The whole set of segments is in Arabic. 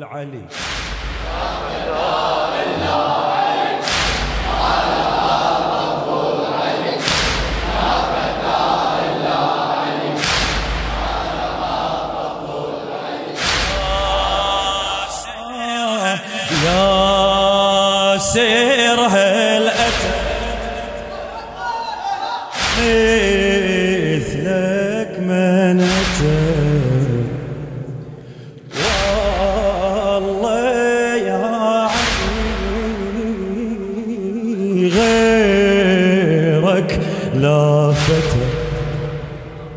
العلي. يا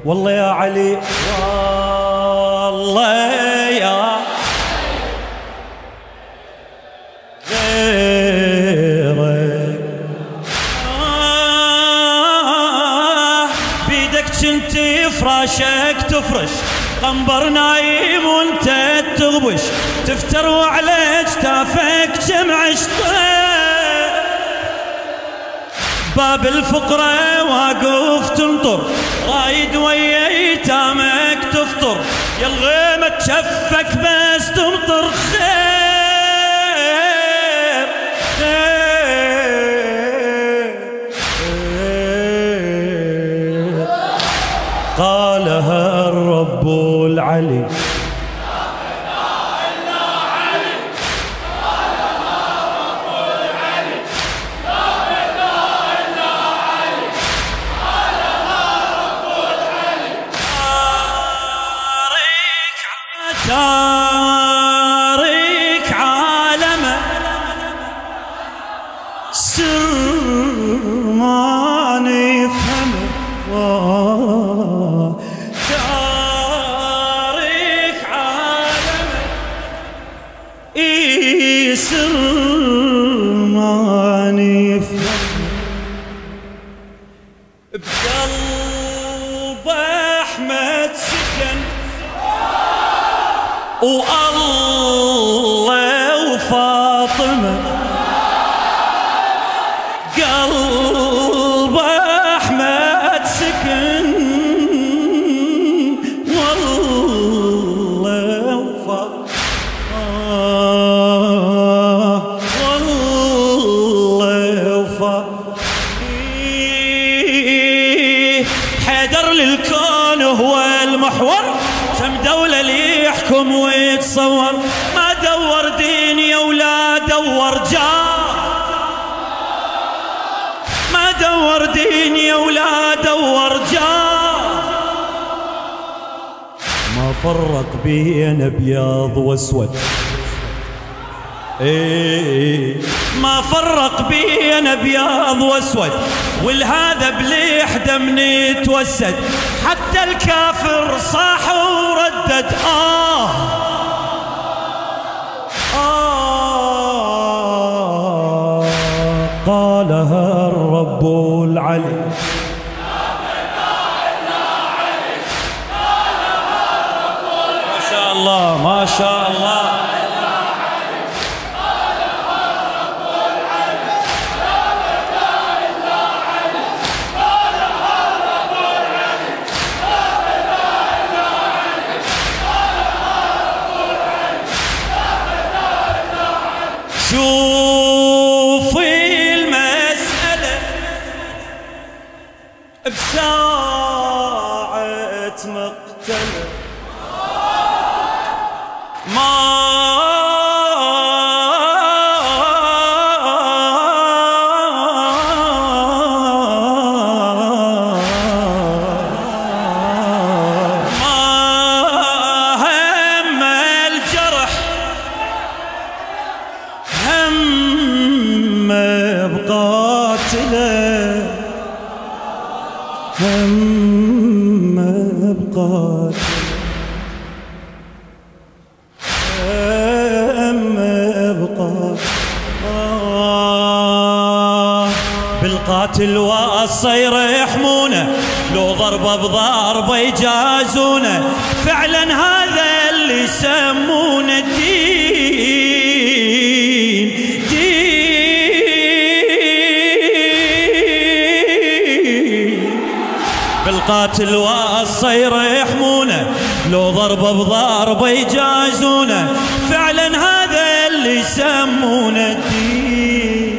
والله يا علي والله يا آه بيدك كنت فراشك تفرش قنبر نايم وانت تغبش تفتر وعلى اجتافك جمع باب الفقرة واقف تنطر رايد ويا ايتامك تفطر. يا الغيمة تشفك بس تمطر. خير خير خير. قالها الرب العلي. إي سر ما نفهمه بقلب أحمد سكن. والله وفاطمة. كم دولة اللي يحكم ويتصور؟ ما دور دين ولا دور جاه ما دور دين ولا دور جاه ما فرق بين أبيض وأسود. إيه. ما فرق بين ابيض وأسود والهذا بليحده من يتوسد. حتى الكافر صاح وردد. آه. آه. قالها الرب العلي. ما شاء الله ما شاء الله. بقاتله هم بقاتله بالقاتل والصير يحمونه لو ضربه بضربه يجازونه فعلا هذا اللي يسمونه دين بالقاتل والصير يحمونه لو ضربه بضربه يجازونه فعلا هذا اللي يسمونه الدين.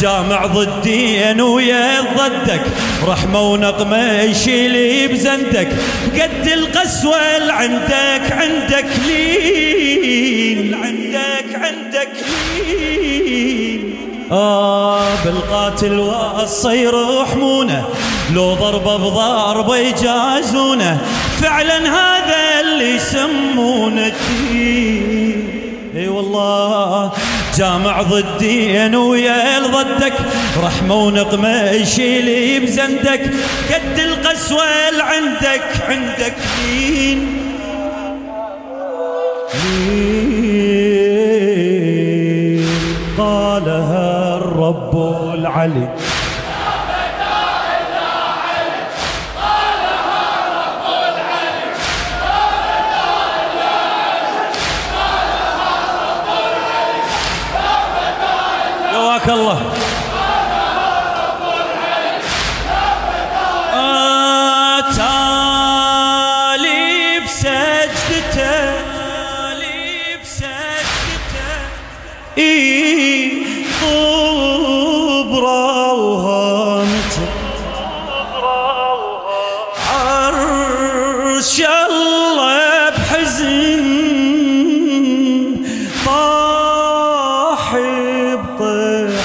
جامع ضدين ويا ضدك رحمة ونقمة يشيل بزندك قد القسوة اللي عندك عندك لين عندك عندك لين. آه بالقاتل وصى يرحمونه لو ضربه بضربه يجازونه فعلا هذا اللي يسمونه الدين. أي والله جامع ضدين ويا ضدك رحمة ونقمة يشيل بزندك. قد القسوة اللي عندك عندك دين. قالها الرب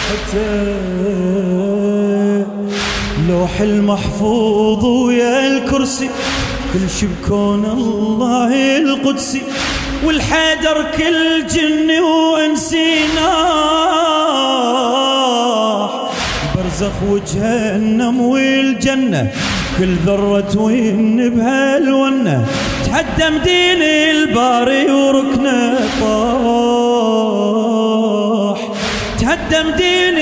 بطيحته لوح المحفوظ ويا الكرسي كل شي بكون الله القدسي والحيدر كل جن وانسي ناح برزخ وجهنم والجنة كل ذرة وين بهالونة تهدم دين الباري وركنة طاح تهدم دين